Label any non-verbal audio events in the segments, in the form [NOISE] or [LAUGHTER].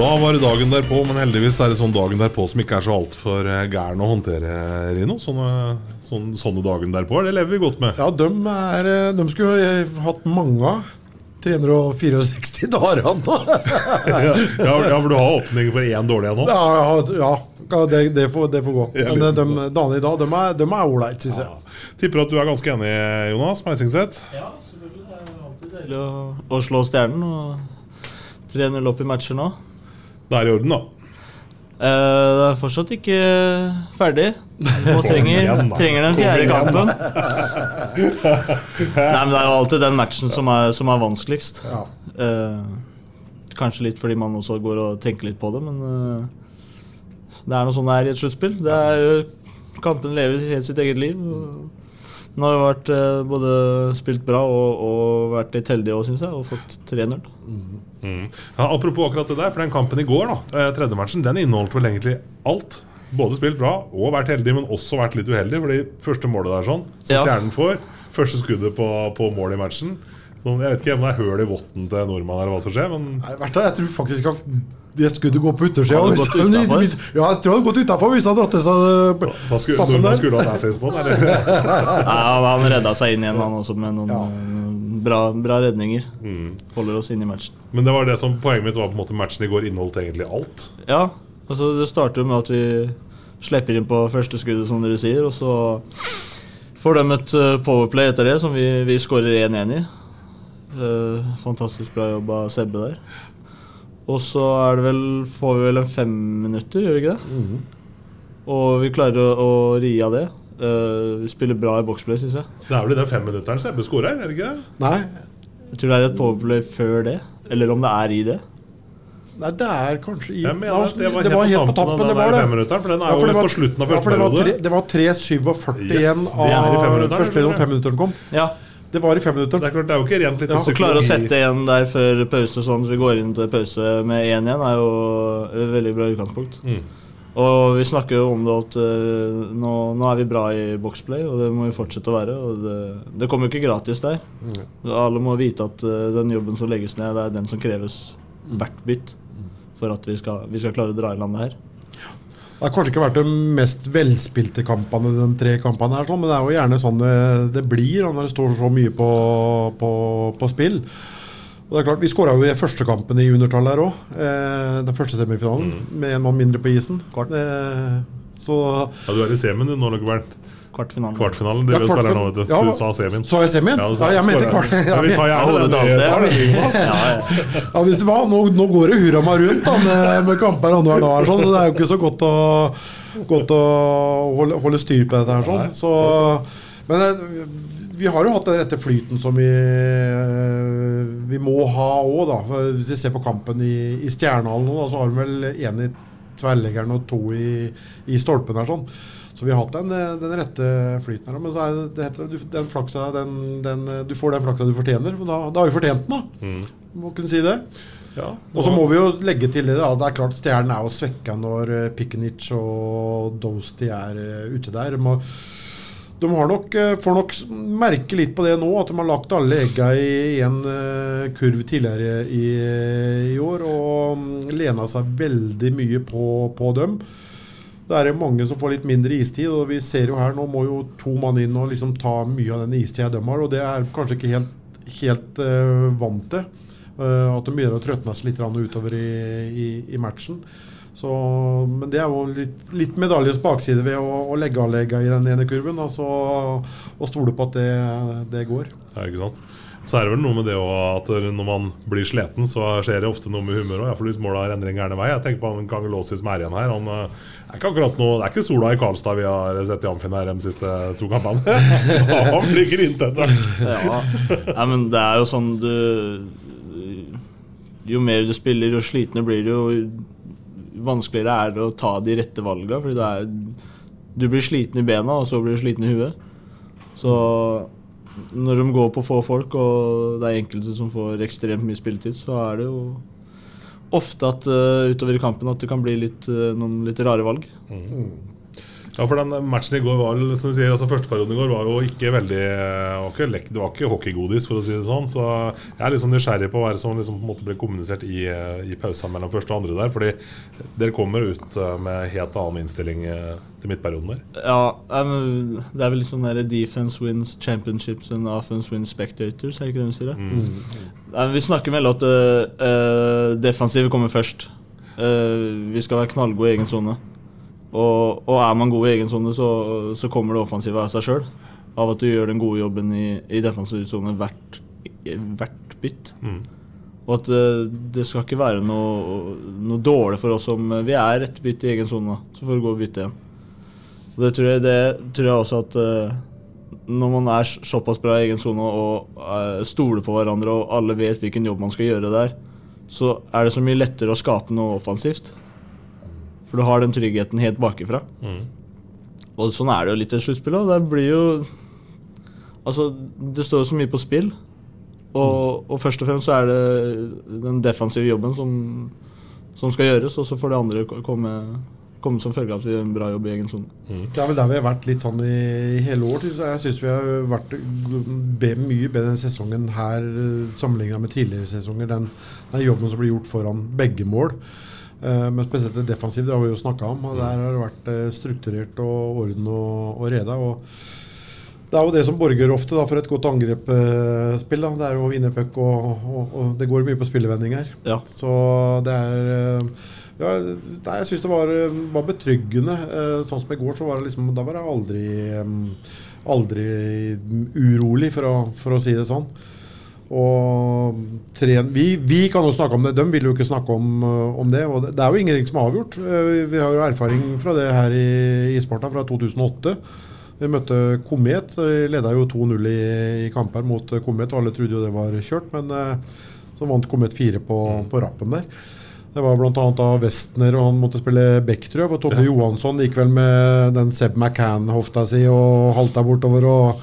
Da var det dagen derpå, men heldigvis er det sånn dagen derpå som ikke er så altfor eh, gæren å håndtere, Rino. Sånne, sånne, sånne dagen derpå, det lever vi godt med. Ja, de, er, eh, de skulle jo eh, hatt mange av. 364 dager nå. da. [LAUGHS] ja, ja, for du har åpning for én dårlig en nå? ja, ja, ja det, det, får, det får gå. Men litt. de, dagene i dag, de er, de er ålreit, syns jeg. Tipper at du er ganske enig, Jonas Meisingseth. Ja, selvfølgelig. Det er alltid deilig å, å slå stjernen og 3-0 opp i matcher nå. Det er i orden, da. Uh, det er fortsatt ikke ferdig. Nå trenger, trenger den fjerde kampen. Nei, men Det er jo alltid den matchen som er, som er vanskeligst. Ja. Eh, kanskje litt fordi man også går og tenker litt på det, men uh, det er noe sånn det er i et sluttspill. Det er jo Kampen lever helt sitt eget liv. og Nå har vi vært, eh, både spilt bra og, og vært litt heldig òg, syns jeg, og fått 3-0. Mm. Ja, apropos akkurat det der, for den kampen i går, da, eh, tredjematchen, den inneholdt vel egentlig alt. Både spilt bra og vært heldig, men også vært litt uheldig. Fordi første målet der sånn, som Ja. Stjernen får, første skuddet på, på mål i matchen Jeg vet ikke om det er høl i votten til nordmann, eller hva som skjer, men Nei, er, jeg tror faktisk at det skuddet går på utersida. Ja, jeg tror han hadde gått utafor hvis han hadde dratt til seg da skulle, stappen der. skulle han assist på den. Nei, [LAUGHS] han, han redda seg inn igjen, han også, med noen Ja. bra, bra redninger. Holder oss inn i matchen. Men det var det som poenget mitt var på en måte matchen i går inneholdt egentlig alt. Ja, altså det starter jo med at vi slipper inn på første skuddet, som dere sier, og så får de et eh, powerplay etter det, som vi, vi skårer 1-1 i. Eh, fantastisk bra jobb av Sebbe der. Og så er det vel, får vi vel en fem minutter, gjør vi ikke det? Og vi klarer å, å ri av det. Uh, vi spiller bra i boxplay, syns jeg. Det er vel i den femminutteren Sebbe skårer, er det ikke det? Nei, Jeg tror det er et powerplay før det, eller om det er i det. nei, det er kanskje i mener det var det helt, var på tampen, det var det. for den er Ja, for jo det var- på slutten av ja, første var periode. Det var 3.47 Yes, igjen er av første periode når femminutteren kom. Ja, Det var i Det er klart, det er jo ikke rent litt Ja. Å klare å sette igjen der før pause, sånn at vi går inn til pause med 1 igjen, er jo et veldig bra utgangspunkt. Mm. Og vi snakker jo om det at eh, nå, nå er vi bra i boxplay, og det må vi fortsette å være. Og det, det kommer jo ikke gratis der. Alle må vite at eh, den jobben som legges ned, det er den som kreves hvert bytt for at vi skal, vi skal klare å dra i land det her. Det har kanskje ikke vært de mest velspilte kampene, de tre kampene her, sånn, men det er jo gjerne sånn det, det blir når det står så mye på, på, på spill. Og det er klart, Vi skåra jo i første kampen i undertall her òg. Eh, den første semifinalen, med en mann mindre på isen. Eh, så Ja, du er i semien du nå, Løkkebernt. Kvartfinalen. Kvartfinalen. De Ja, vil spille nå, vet du. Ja, Du sa semien. Så jeg semien? Ja, Ja, jeg mente Kvartfinalen kvart. Ja, vi tar gjerne det. Vi. [LAUGHS] Ja, ja. Ja, vet du hva? Nå, nå går det hurra meg rundt da, med, med kamper annenhver dag, sånn, så det er jo ikke så godt å, godt å holde, holde styr på dette. her sånn. Så, men eh, vi har jo hatt den rette flyten som vi, eh, vi må ha òg, da. For Hvis vi ser på kampen i, i Stjernehallen nå, da, så har de vel én i tverrleggeren og to i, i stolpen her. sånn. Så vi har hatt den, eh, den rette flyten her. Men så er det, heter, du, den flaksa, den, den, du får den flaksa du fortjener. Da, da har vi fortjent den, da. Må kunne si det. Ja, Og så må vi jo legge til det. Da. Det er klart Stjernen er jo svekka når uh, Pikenic og Dosti er eh, ute der. De, de har nok, eh, får nok merke litt på det nå, at de har lagt alle egga i én kurv tidligere i, i år. Og mm, lena seg veldig mye på, på dem. Det er det mange som får litt mindre istid, og vi ser jo her nå må jo to mann inn og liksom ta mye av den istida de har, og det er kanskje ikke helt, helt uh, vant til. Uh, at de begynner å trøtne seg litt utover i, i, i matchen. Så, men det er jo litt, litt medaljes bakside ved å, å legge av legga i den ene kurven. Altså, og stole på at det, det går. Ja, ikke sant? Så er det vel noe med det at når man blir sliten, så skjer det ofte noe med humøret. For hvis måla renner en gæren vei Jeg tenker på han Kangelåsi som er igjen her. Han eh, er ikke akkurat noe Det er ikke sola i Karlstad vi har sett i Amfin her de siste to kampene. [LAUGHS] han blir grint etter Ja. Nei, men det er jo sånn du Jo mer du spiller, jo slitne blir du, jo vanskeligere er det å ta de rette valga. Fordi det er Du blir sliten i bena, og så blir du sliten i huet. Så når de går på få folk, og det er enkelte som får ekstremt mye spilletid, så er det jo ofte at uh, utover i kampen at det kan bli litt, uh, noen litt rare valg. Mm. Ja, for den matchen i går var som du sier, altså Første perioden i går var jo ikke veldig lek, Det var ikke hockeygodis, for å si det sånn. Så jeg er liksom nysgjerrig på hva som liksom på en måte ble kommunisert i, i pausen mellom første og andre der. Fordi dere kommer ut med helt annen innstilling til midtperioden der. Ja, det er vel sånn der defense wins championships and offense wins spectators, er det ikke det de sier? Mm. Vi snakker vel at uh, defensivet kommer først. Uh, vi skal være knallgode i egen sone. Og, og, er man god i egen sone, så, så, kommer det offensive av seg sjøl. Av at du gjør den gode jobben i, i defensiv sone hvert, hvert bytt. Mm. Og at uh, det skal ikke være noe, noe, dårlig for oss om vi er ett bytt i egen sone. Så får vi gå og bytte igjen. Og det tror jeg, det tror jeg også at uh, når man er såpass bra i egen sone og stoler på hverandre og alle vet hvilken jobb man skal gjøre der, så er det så mye lettere å skape noe offensivt. For du har den tryggheten helt bakifra. Mm. Og sånn er det jo litt i sluttspillet. Det blir jo Altså, det står jo så mye på spill. Og, og, først og fremst så er det den defensive jobben som, som skal gjøres, og så får det andre komme, komme som følge av at vi gjør en bra jobb i egen sone. Mm. Det er vel der vi har vært litt sånn i hele år. Jeg syns vi har vært be, mye bedre denne sesongen her sammenligna med tidligere sesonger. Den, den, jobben som blir gjort foran begge mål. Uh, men spesielt det defensive, det har vi jo snakka om. og Der har det vært uh, strukturert og orden og, og reda. og det er jo det som borger ofte da, for et godt angrepsspill. Uh, det er å vinne puck, og, og, og, det går mye på spillevendinger. Ja. Så det er ja, nei, Jeg syns det var, var betryggende. sånn som i går, så var det liksom Da var jeg aldri, aldri urolig, for å, for å si det sånn. Og tren, vi, vi, kan jo snakke om det, de vil jo ikke snakke om, om, det. Og det er jo ingenting som er avgjort. Eh, vi har jo erfaring fra det her i, i Sparta fra 2008. Vi møtte Komet. Leda jo 2-0 i, i kamper mot Komet, og alle trodde jo det var kjørt. Men eh, så vant Komet 4 på, på rappen der. Det var bl.a. av Westner, og han måtte spille back, tror jeg. For Toppe ja. Johansson gikk vel med den Seb McCann-hofta si og halta bortover. og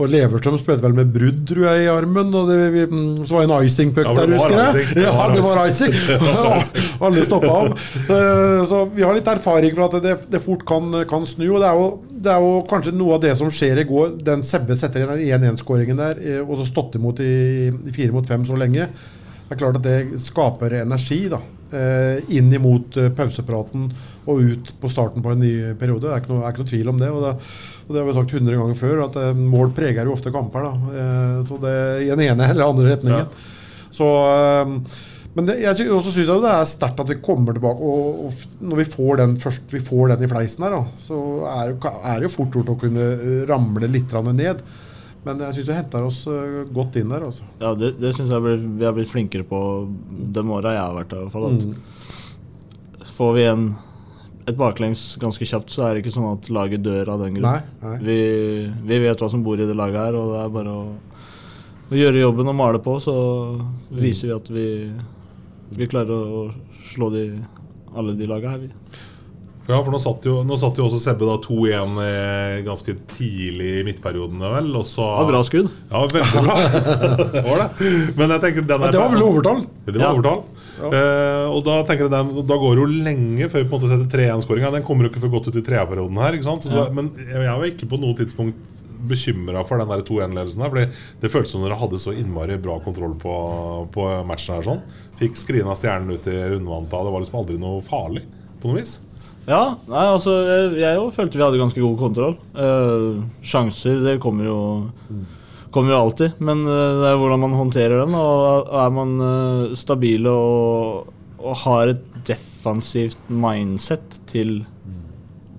og Leverstrøm spilte vel med brudd, tror jeg, i armen. Og det, vi, mm, så var det en icing-puck ja, der, husker jeg. Ja, det var icing! [LAUGHS] [LAUGHS] Alle stoppa av. Eh, så vi har litt erfaring for at det, det fort kan, kan, snu. Og det er, jo, det er, jo, kanskje noe av det som skjer i går. Den Sebbe setter inn den 1-1-skåringen der, eh, og så stått imot i, i fire mot fem så lenge. Det er klart at det skaper energi da, eh, inn imot pausepraten og ut på starten på en ny periode. Det er ikke noe, er ikke noe tvil om det. Og det og det har vi sagt 100 ganger før, at eh, mål preger jo ofte kamper. Da. Eh, så det I den ene eller andre retningen. Ja. Så eh, men det, jeg også synes det er sterkt at vi kommer tilbake. Og, og når vi får den først, vi får den i fleisen her, da, så er, er det jo fort gjort å kunne ramle litt ned. Men jeg syns vi henter oss godt inn der. Også. Ja, det, det syns jeg vi har blitt flinkere på de åra jeg har vært her. I hvert fall, at mm. Får vi en et baklengs ganske kjapt, så er det ikke sånn at laget dør av den grunn. Nei, nei. Vi, vi, vet hva som bor i det laget her, og det er bare å, å gjøre jobben og male på, så viser vi at vi, vi klarer å slå de, alle de laga her, vi. Ja, for nå satt jo, nå satt jo også Sebbe da 2-1 ganske tidlig i midtperioden. vel så, ja, Bra skudd. Ja, veldig bra. det [LAUGHS] var det. Men jeg tenker den er, Det var vel overtall? Det var ja. overtall. Ja. Uh, og da tenker jeg den, da går det jo lenge før vi på en måte setter 3-1-skåringa. Den kommer jo ikke for godt ut i tredjeperioden her. Så, ja. Men jeg var ikke på noe tidspunkt bekymra for den 2-1-ledelsen her. Fordi det føltes som dere hadde så innmari bra kontroll på, på matchen her. sånn Fikk skrina stjernen ut i rundvanta. Det var liksom aldri noe farlig på noe vis. Ja, nei, altså jeg, jeg følte vi hadde ganske god kontroll. Uh, sjanser, det kommer jo mm kommer jo alltid, men eh, det er hvordan man håndterer den. Og er man stabil og, og, har et defensivt mindset til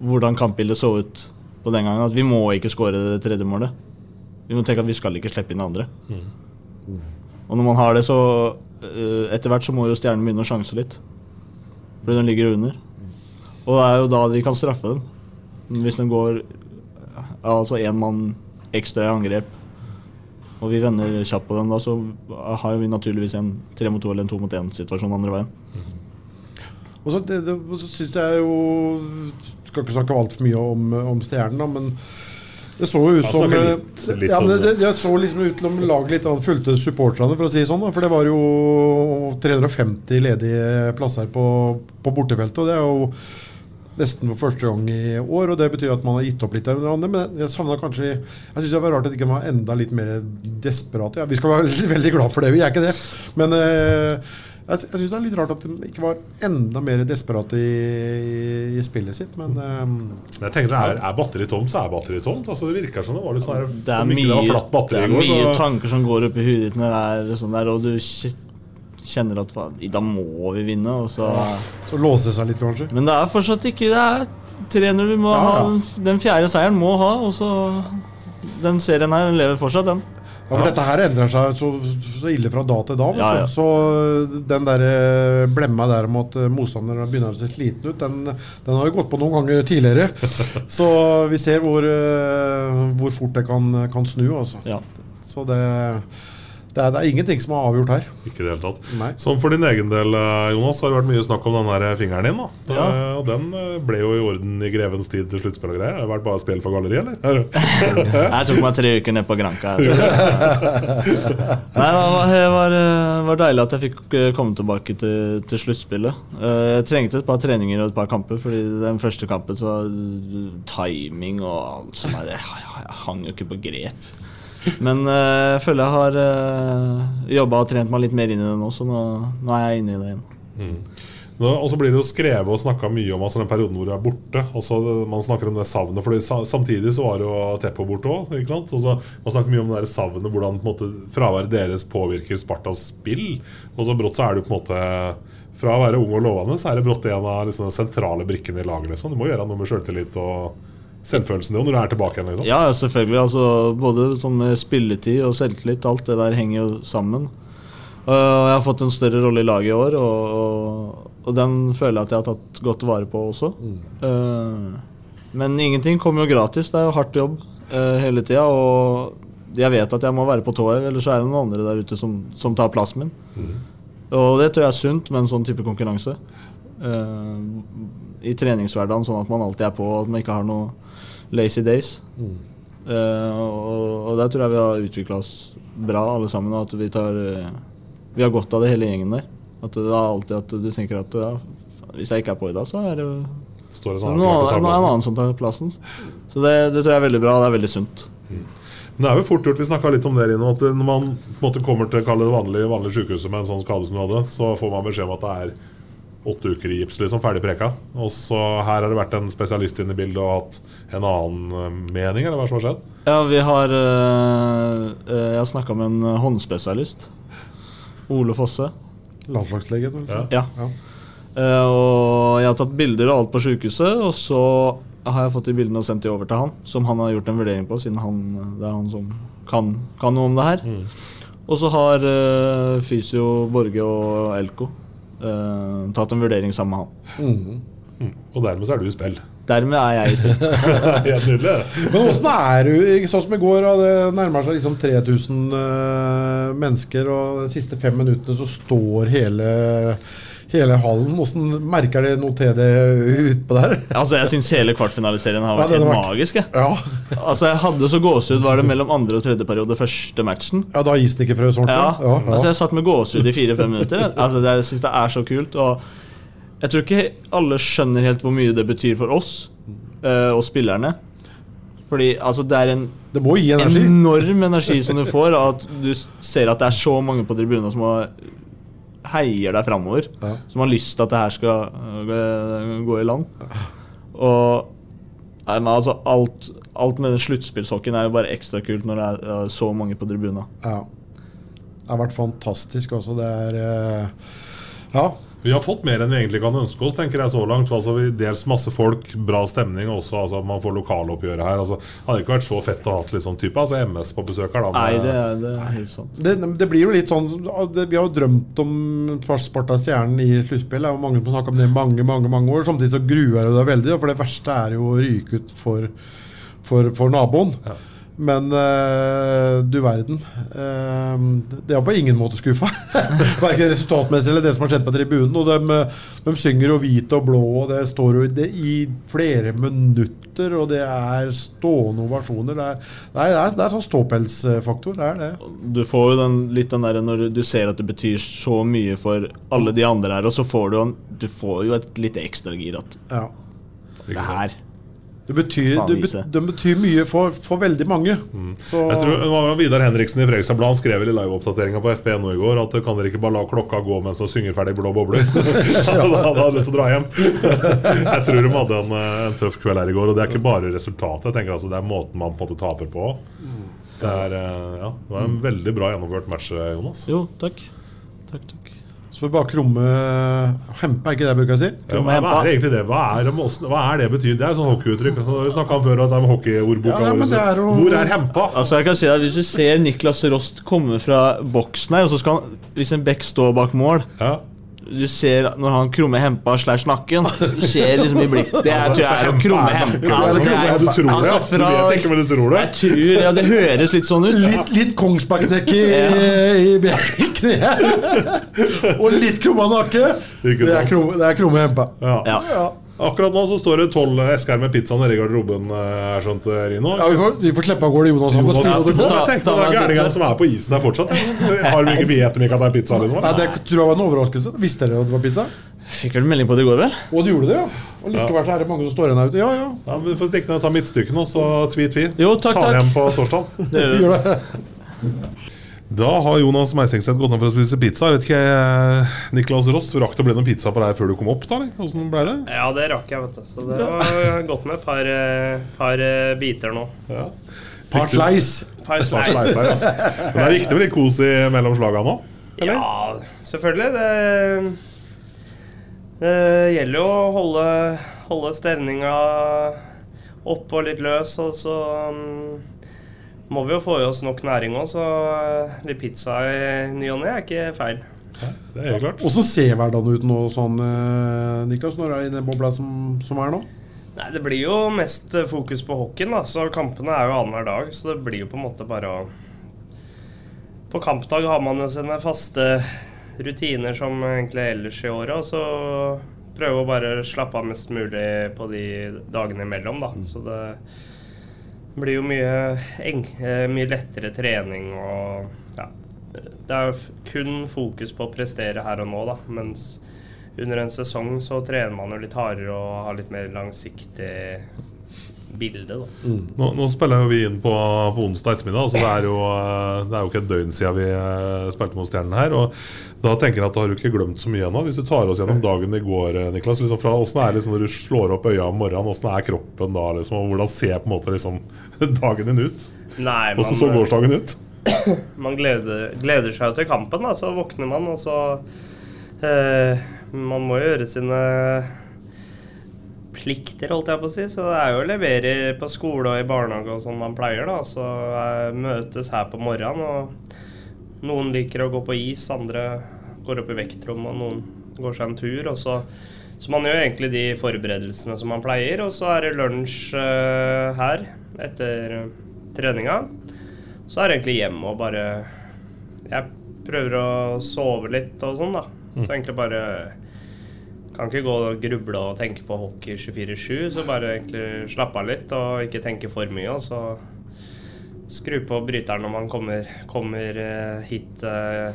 hvordan kampbildet så ut på den gangen. At vi må ikke skåre det tredje målet. Vi må tenke at vi skal ikke slippe inn det andre. Og når man har det, så eh, Etter hvert så må jo stjernen begynne å sjanse litt. Fordi den ligger under. Og det er jo da de kan straffe dem. Hvis den går altså én mann ekstra i angrep, og vi vender kjapt på den, da så har vi naturligvis en tre mot to eller en to mot én-situasjon andre veien. Og så, det, det, så syns jeg jo Skal ikke snakke altfor mye om, om Stjernen, da, men det så jo ut som eh, litt- litt ja, det, det. det så liksom ut til om laget litt annet fulgte supporterne, for å si det sånn. Da, for det var jo 350 ledige plasser på, på bortefeltet. Og det er jo nesten for første gang i år, og det betyr at man har gitt opp litt. av hverandre, Men jeg savna kanskje Jeg syns det var rart at ikke man var enda litt mer desperate. Ja, vi skal være [LAUGHS] veldig glad for det, vi er ikke det. Men eh, jeg, jeg syns det er litt rart at de ikke var enda mer desperate i, i spillet sitt, men eh, jeg tenker er, er batteri tomt, så er batteri tomt. Altså, det virker som det var litt sånn her Det er mye, det flatt batteri det er mye går, så tanker som går opp i huet ditt når det er sånn der, og du kj- kjenner at da må vi vinne, og så så låser det seg litt, kanskje. Men det er fortsatt ikke Det er 300 vi må Ja, ha. ja. Den, den fjerde seieren må ha, og så Den serien her lever fortsatt, den. Ja, for dette her endrer seg så, så ille fra da til da. Ja, ja. Så øh, den der øh, blemma der om at øh, motstanderen begynner å se sliten ut, den, den har jo gått på noen ganger tidligere. [LAUGHS] Så vi ser hvor, hvor fort det kan, kan snu. Altså. Ja. Så det, det, er, det er ingenting som er avgjort her. Ikke i det hele tatt. Nei. Som for din egen del, eh, Jonas, har det vært mye snakk om den der fingeren din. da Ja. Eh, Og den eh, ble jo i orden i grevens tid til sluttspill og greier. Har det vært bare spill for galleriet, eller? [LAUGHS] Jeg tok meg tre uker ned på granka [LAUGHS] Nei, det var, det var, eh, var deilig at jeg fikk eh, komme tilbake til, til sluttspillet. Eh, Jeg trengte et par treninger og et par kamper, Fordi den første kampen så var timing og alt som er jeg hang jo ikke på grep. Men eh, jeg føler jeg har uh, jobba og trent meg litt mer inn i det nå, så nå, nå er jeg inne i det igjen. Mm. og så blir det jo skrevet og snakka mye om altså, den perioden hvor du er borte. Og så man snakker om det savnet. For samtidig så var jo Teppo borte òg. Man snakker mye om det savnet, hvordan på en måte, fraværet deres påvirker Spartas spill. Og så brått så er du på en måte Fra å være ung og lovende, så er det brått en av liksom, de sentrale brikkene i laget. Liksom. Du må gjøre noe med sjøltillit og selvfølelsen din når du er tilbake igjen. Liksom. Ja, selvfølgelig. Altså, både sånn spilletid og selvtillit, alt det der henger jo sammen. Og jeg har fått en større rolle i laget i år, og, og, den føler jeg at jeg har tatt godt vare på også. Eh, men ingenting kommer jo gratis. Det er jo hardt jobb eh, hele tida. Og jeg vet at jeg må være på tå, ellers så er det noen andre der ute som, som tar plassen min. Og det tror jeg er sunt med en sånn type konkurranse. Eh, I treningshverdagen, sånn at man alltid er på, at man ikke har noe lazy days. Eh, og, og der tror jeg vi har utvikla oss bra alle sammen, og at vi tar eh, Vi har godt av det hele gjengen der. At det er alltid at du tenker at ja, hvis jeg ikke er på i dag, så er det Står det så sånn noen, klar til en annen som tar plassen. Så det, det tror jeg er veldig bra, og det er veldig sunt. Men det er jo fort gjort, vi snakka litt om det inne, at når man på en måte kommer til det vanlige, vanlige sykehuset med en sånn skade som du hadde, så får man beskjed om at det er åtte uker i gips, liksom, ferdig preka. Og så her har det vært en spesialist inne i bildet og hatt en annen eh, mening, eller hva som har skjedd? Ja, vi har eh, eh, Jeg har snakka med en håndspesialist. Ole Fosse. Landslagslegen. eller? Ja. Eh, og jeg har tatt bilder og alt på sykehuset, og så har jeg fått de bildene og sendt de over til han, som han har gjort en vurdering på, siden han, det er han som kan, kan noe om det her. Og så har uh, Fysio, Borge og Elko eh, tatt en vurdering sammen med han. Mhm. Og dermed så er du i spill. Dermed er jeg i spill. [LAUGHS] Helt nydelig. Men åssen er du Sånn som i går, og det nærmer seg liksom 3000 uh, mennesker, og de siste fem minuttene så står hele, hele hallen. Hvordan merker det noe til det utpå der? altså, jeg syns hele kvartfinaliserien har vært ja, helt vært- magisk. Jeg. Ja, Altså, jeg hadde så gåsehud var det mellom andre og tredje periode første matchen. ja da isen ikke frø sånt, Ja, Ja, Altså, jeg satt med gåsehud i fire-fem minutter. Altså, det, jeg synes det er så kult. Og jeg tror ikke alle skjønner helt hvor mye det betyr for oss eh, og spillerne. Fordi altså, det er en Det energi. enorm energi som du får, og at du ser at det er så mange på tribunen som har- heier deg framover. Ja. Som har lyst til at det her skal øh, gå- i land. Og nei, men altså, alt, alt med den sluttspillshockeyen er jo bare ekstra kult når det er øh, så mange på tribunen. Ja. Det har vært fantastisk også. Det er eh, Ja. Vi har fått mer enn vi egentlig kan ønske oss, tenker jeg så langt. Altså, vi Dels masse folk, bra stemning, og også altså, at man får lokaloppgjøret her. Altså, det hadde ikke vært så fett å ha til litt sånn type altså, MS på besøk her, da. Nei, det er, det er helt sant. Det, det blir jo litt sånn det, Vi har jo drømt om Sparta Stjernen i sluttspill. Det er jo mange som har snakket om det i mange mange, mange år. Samtidig så gruer jeg deg veldig, for det verste er jo å ryke ut for, for, for naboen. Men uh, du verden. Uh, det er på ingen måte skuffa. [LAUGHS] Verken resultatmessig eller det som har skjedd på tribunen. Og de, de synger jo hvit og blå, og det står jo det i flere minutter. Og det er stående ovasjoner. Det er, det er, det er, det er sånn ståpelsfaktor. Det er det. Du får jo den, litt den der når du ser at det betyr så mye for alle de andre her, og så får du, en, du får jo et lite ekstra gir at Ja. det her Det betyr, det, be, det betyr mye for, for veldig mange. Så Jeg tror det var Vidar Henriksen i Fredrikstad Blad skrev i liveoppdateringa på FPNO i går at kan dere ikke bare la klokka gå mens de synger ferdig Blå bobler? [LAUGHS] [LAUGHS] da hadde han lyst til å dra hjem. Jeg tror de hadde en, eh, en tøff kveld her i går. Og det er ikke bare resultatet. Jeg tenker altså Det er måten man på en måte taper på. Det, er, eh, ja, det var en veldig bra gjennomført match, Jonas. Jo, takk. Takk, takk. Så får vi bare krumme Hempe, er ikke det jeg bruker å si? Ja, hva er egentlig det? Hva er, hva er det betyr? Det er jo sånn hockeyuttrykk. Altså, Vi snakka om før at det er hockeyordboka Ja, ja, er jo- Hvor er hempa? Altså jeg kan si at Hvis du ser Niklas Rost komme fra boksen her, og så skal han, hvis en bekk står bak mål Ja. Du ser når han krummer hempa slash nakken Du ser liksom i blikket Det er, tror jeg er å krumme hempa. Altså, ja, du tror det, ja. altså, Du vet ikke, men du tror det. Jeg tror, ja, Det høres litt sånn ut. Litt, litt Kongsberg-knekk i, i, [LAUGHS] i kneet. [LAUGHS] Og litt krumma nakke. Det er krumme, det krumme Hempe. Ja. Ja. Ja. Akkurat nå så står det tolv esker med pizza nede i garderoben. eh, Er sånt, eh, Rino. Ja, vi, får, vi får slippe av gårde Jonas. Jonas, spise det det. går. Jeg tenkte Ta- ta det er gærningene som er på isen der fortsatt. Har vi ikke vet om ikke at det er pizza? liksom Nei, det tror jeg var en overraskelse. Visste dere at det var pizza? Fikk vel melding på det i går, vel? Og du gjorde det, ja. Og likevel så er det mange som står igjen her ute. Ja, ja. Ja, men Vi får stikke ned og ta midtstykken, og så tvi-tvi. Jo, takk, Ta takk. den hjem på torsdag. Det. Gjør det. Da har Jonas Meisengseth gått ned for å spise pizza. Jeg vet ikke, eh, Niklas Ross, rakk det å bli noen pizza på deg før du kom opp? da? Hvordan ble det? Ja, det rakk jeg, vet du. Så det har gått med et par, eh, par eh, biter nå. Ja. Par slice. Par Par slice. ja. Men det er viktig med litt kos i mellom slaga nå? eller? Ja, selvfølgelig. Det, det gjelder jo å holde, holde stevninga oppe og litt løs, og så mm, må vi jo få i oss nok næring òg, så eh, litt pizza i ny og ne er ikke feil. Det er klart. Åssen ser hverdagen ut nå, sånn, eh, Niklas, når du er i den bobla som, som er nå? Nei, Det blir jo mest eh, fokus på hockeyen, da, så kampene er jo annenhver dag. Så det blir jo på en måte bare å På kampdag har man jo sine faste rutiner som egentlig ellers i året, og så prøve å bare slappe av mest mulig på de dagene imellom, da. Så det blir jo mye, eng eh, mye lettere trening og ja. Det er kun fokus på å prestere her og nå, da. Mens under en sesong så trener man jo litt hardere og har litt mer langsiktig bilde, da. Nå, nå spiller jo vi inn på, på onsdag ettermiddag. så det, er jo, eh, det er jo ikke et døgn siden vi eh, spilte mot Stjernen her. Og da tenker jeg at da har du ikke glemt så mye ennå. Hvis du tar oss gjennom dagen i går, eh, Niklas. Liksom fra, hvordan er det liksom når du slår opp øya om morgenen? Hvordan er kroppen da? Liksom, og hvordan ser på en måte liksom, [LAUGHS] dagen din ut? Nei, Hvordan så gårsdagen ut? [COUGHS] man gleder, gleder seg jo til kampen, da. Så våkner man, og så eh, Man må jo gjøre sine plikter, holdt jeg på å si. Så det er jo å levere på skole og i barnehage og sånn man pleier, da. Så møtes her på morgenen, og noen liker å gå på is, andre går opp i vektrom, og noen går seg en tur. Og så, så man gjør egentlig de forberedelsene som man pleier, og så er det lunsj eh, her etter treninga. Så er det egentlig hjemme og bare Jeg prøver å sove litt og sånn, da. Så egentlig bare kan ikke gå og gruble og tenke på hockey 24-7, så bare egentlig slappe av litt og ikke tenke for mye. Og så skru på bryteren når man kommer, kommer eh, hit eh,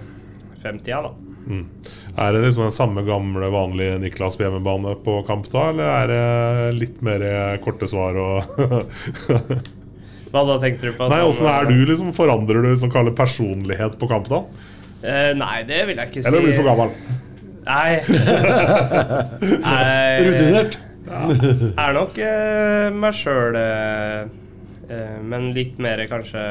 femtida, da. Mm. Er det liksom den samme gamle, vanlige Niklas på hjemmebane på kamp da, eller er det litt mer korte svar og [LAUGHS] Hva da tenkte du på? Nei, åssen er du, liksom? Forandrer du liksom personlighet på kamp da? Eh, nei, det vil jeg ikke si. Eller blir du for gammel? Nei. [LAUGHS] Nei. Rutinert. Er nok eh, meg sjøl, eh, eh, men litt mer kanskje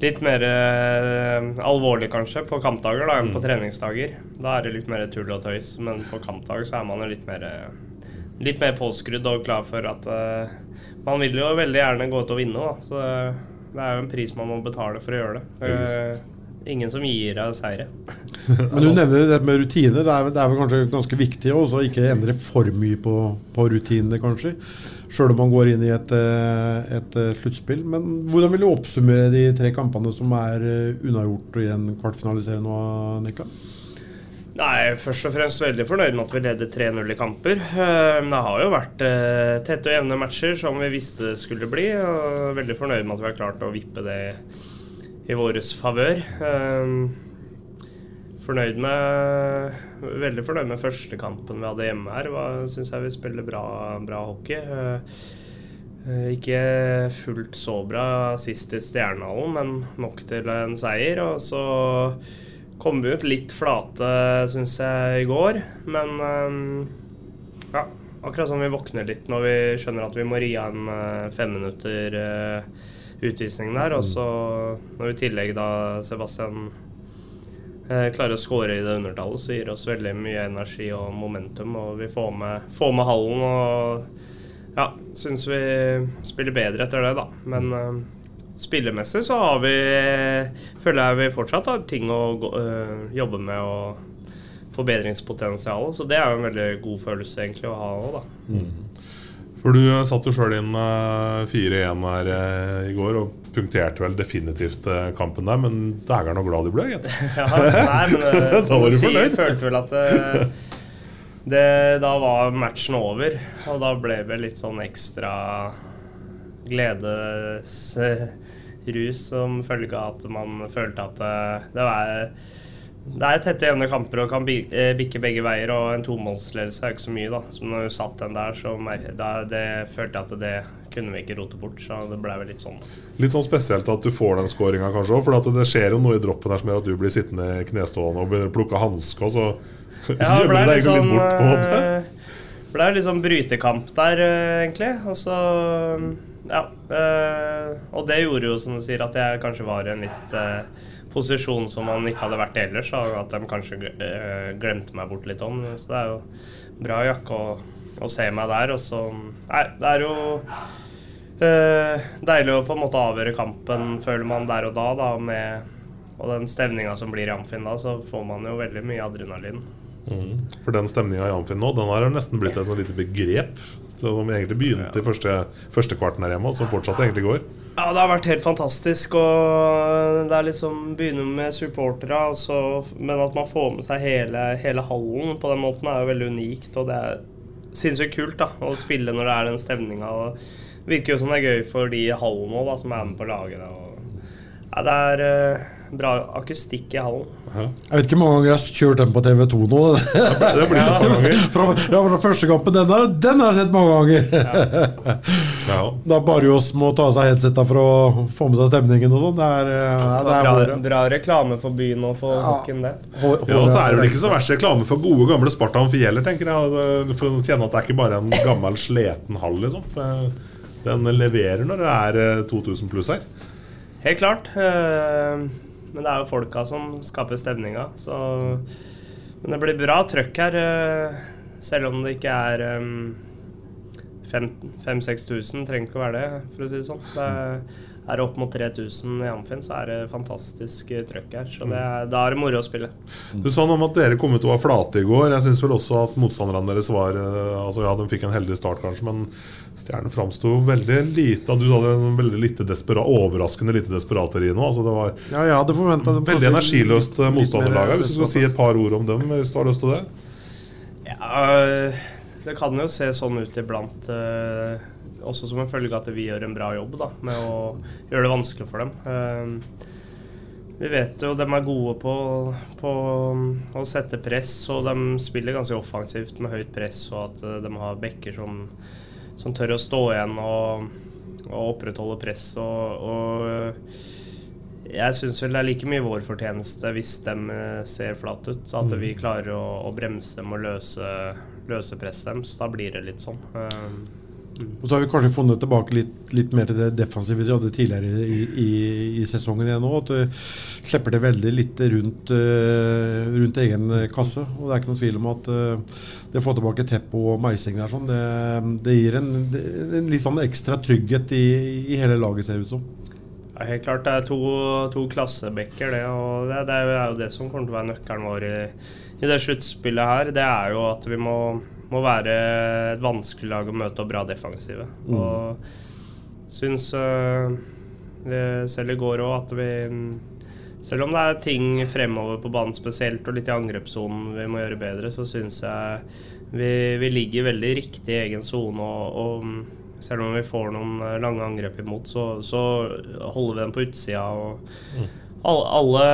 litt mer eh, alvorlig, kanskje, på kampdager da, enn på Mm. treningsdager. Da er det litt mer tull og tøys, men på kampdag så er man jo litt mer eh, Litt mer påskrudd og klar for at eh, Man vil jo veldig gjerne gå ut og vinne, da. Så det, det er jo en pris man må betale for å gjøre det. Visst. Ingen som gir deg seire. [LAUGHS] Men du nevner det med rutiner. Det er, det er vel kanskje ganske viktig også å ikke endre for mye på, på rutinene, kanskje. Sjøl om man går inn i et, eh, et eh, sluttspill. Men hvordan vil du oppsummere de tre kampene som er eh, unnagjort i en kvartfinalisering nå, Niklas? Nei, først og fremst veldig fornøyd med at vi leder 3-0 i kamper. Det har jo vært tette og jevne matcher som vi visste skulle bli. Og veldig fornøyd med at vi har klart å vippe det i vår favør. Eh, Fornøyd med Veldig fornøyd med første kampen vi hadde hjemme her. Syns jeg vi spiller bra, bra hockey. Eh, eh, Ikke fullt så bra sist i Stjernehallen, men nok til en seier. Og så kom vi ut litt flate, syns jeg, i går. Men eh, ja, akkurat som vi våkner litt når vi skjønner at vi må ri av en eh, fem minutter utvisning der. Og så når vi i tillegg da Sebastian eh, klarer å skåre i det undertallet, så gir det oss veldig mye energi og momentum. Og vi får med, får med hallen og ja, syns vi spiller bedre etter det, da. Men eh, spillemessig så har vi føler jeg vi fortsatt har ting å gå, øh, jobbe med og forbedringspotensial. Så det er jo en veldig god følelse egentlig å ha òg, da. For du eh, satt jo sjøl inn eh, 4-1 her eh, i går og punkterte vel definitivt eh, kampen der, men dægeren så glad du ble, gitt. [LAUGHS] Ja, nei, men [LAUGHS] Da var du du sier, følte vel at det, det, Da var matchen over, og da ble det litt sånn ekstra gledesrus som følge av at man følte at eh, det var det er tette, jevne kamper og kan eh, bikke begge veier, og en tomålsledelse er ikke så mye, da. Så når du satt den der, så da, det følte jeg at det kunne vi ikke rote bort, så det ble vel litt sånn. Litt sånn spesielt at du får den skåringa kanskje òg. For at det skjer jo noe i droppen her som gjør at du blir sittende knestående og begynner å plukke hanske, og så [LAUGHS] det gjemmer du deg litt egentlig sånn, litt bort, på en måte. Det ble litt sånn brytekamp der, eh, egentlig. Og så Ja. eh, og det gjorde jo, som du sier, at jeg kanskje var i en litt eh, posisjon som man ikke hadde vært ellers. Og at de kanskje eh, glemte meg bort litt om. Så det er jo bra jakke å, å se meg der. Og så Nei, det er jo eh, deilig å på en måte avgjøre kampen, føler man der og da, da med og den stemninga som blir i Amfin da, så får man jo veldig mye adrenalin. Mm. For den stemninga i Amfin nå, den har nesten blitt et sånn lite begrep. Som egentlig begynte i første, første kvarten her hjemme, og som fortsatt egentlig går. Ja, det har vært helt fantastisk. Og det er liksom begynner med supportere, altså, men at man får med seg hele, hele hallen på den måten, er jo veldig unikt. Og det er sinnssykt kult da, å spille når det er den stemninga. Virker jo som det er gøy for de i hallen òg, som er med på laget. Og, ja, det er eh, bra akustikk i hallen. Jeg vet ikke hvor mange ganger jeg har kjørt den på TV2 nå. Det blir ja. mange ganger. [LAUGHS] Fra, ja, fra første kampen. Den, der, den har jeg sett mange ganger. Ja. [LAUGHS] Da Barrios må ta av seg headsetta for å få med seg stemningen og sånn. Det er, eh, ja, det er bra, bra reklame for byen og for hockeyen, det. Hår- Ja, og så er det vel ikke så verst reklame for gode, gamle Spartan Amfi tenker jeg. det- For å kjenne at det er ikke bare en gammel, sliten hall, liksom. Den leverer når det er eh, 2000 pluss her. Helt klart. eh, Men det er jo folka som skaper stemninga. Så Men det blir bra trøkk her, eh, selv om det ikke er um, 5000-6000. Trenger ikke å være det, for å si det sånn. Det er, er det opp mot 3000 i Amfin, så er det fantastisk eh, trøkk her. Så det er, da er det moro å spille. Du sa noe om at dere kom ut og var flate i går. Jeg syns vel også at motstanderne deres var eh, Altså Ja, de fikk en heldig start, kanskje, men Stjernen framsto veldig lite Du hadde en veldig lite desperat, overraskende lite desperateri nå. Altså det var Ja, ja, det veldig energiløst eh, motstanderlag. Hvis du skal si et par ord om dem, hvis du har lyst til det? Ja, det kan jo se sånn ut iblant. eh, også som en følge av at vi gjør en bra jobb da, med å gjøre det vanskelig for dem. Eh, vi vet jo de er gode på, på å sette press, og de spiller ganske offensivt med høyt press, og at de har bekker som, som tør å stå igjen og, og opprettholde press. og, og jeg syns vel det er like mye vår fortjeneste hvis de eh, ser flat ut. At Mm. vi klarer å, å bremse dem og løse, løse presset deres. Da blir det litt sånn. Eh, Og så har vi kanskje funnet tilbake litt, litt mer til det defensive vi hadde tidligere i, i, i sesongen igjen nå. At vi slipper det veldig litt rundt, eh, rundt egen kasse. Og det er ikke noen tvil om at eh, det å få tilbake Teppo og Meising der, sånn, det, det gir en, en litt sånn ekstra trygghet i, i hele laget, ser det ut som. Ja, helt klart. Det er to, to klassebekker, det. Og det, det er jo det som kommer til å være nøkkelen vår i, i det sluttspillet her. Det er jo at vi må, må være et vanskelig lag å møte og bra defensive. Mm. Og syns øh, selv i går òg at vi selv om det er ting fremover på banen spesielt, og litt i angrepssonen vi må gjøre bedre, så syns jeg vi, vi ligger veldig riktig i egen sone. Og, og selv om vi får noen eh, lange angrep imot, så, så holder vi dem på utsida. Og alle, alle,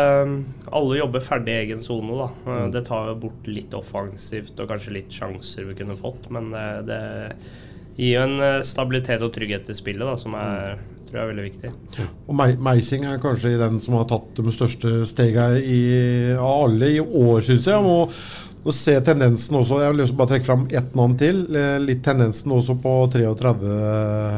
alle jobber ferdig i egen sone, da. Eh, Mm. Det tar jo bort litt offensivt og kanskje litt sjanser vi kunne fått, men det, det gir jo en eh, stabilitet og trygghet i spillet da, som er, tror jeg er veldig viktig. Og Mei- Meising er kanskje den som har tatt de største stegene i, av alle i år, syns jeg. Og ser jeg tendensen også Jeg har lyst til å bare trekke fram ett navn til. Eh, Litt tendensen også på 33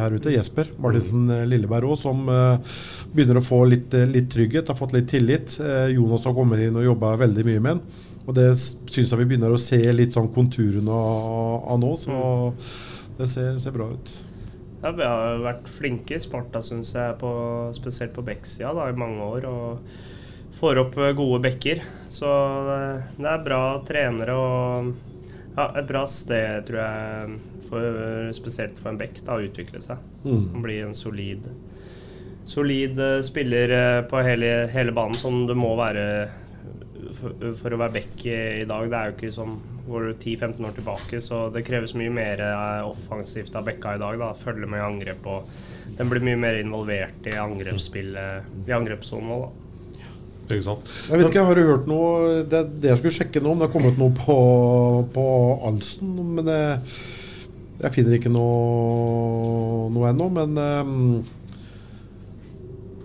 her ute. Jesper Martinsen eh, Lilleberg òg, som eh, begynner å få litt, eh, litt trygghet. Har fått litt tillit. Eh, Jonas har kommet inn og jobba veldig mye med den. Og det syns jeg vi begynner å se litt sånn konturene av, nå. Så det ser, ser bra ut. Ja, vi har vært flinke i Sparta, syns jeg, på, spesielt på bekksida da, i mange år. Og får opp eh, gode bekker. Så det, er bra trenere og ja, et bra sted, tror jeg, for, spesielt for en bekk, da, å utvikle seg. Mm. Bli en solid, solid eh, spiller eh, på hele, hele banen, som du må være for, for å være back i, i dag. Det er jo ikke som går du 10-15 år tilbake, så det kreves mye mer eh, offensivt av bekka i dag. da, Følge med i angrep og den blir mye mer involvert i angrepsspillet i angrepssonen òg, da. Ikke sant? Jeg vet ikke, Har du hørt noe Det det jeg skulle sjekke nå, om det har kommet noe på, på Alsen. Men det, jeg finner ikke noe, noe ennå. Men ehm,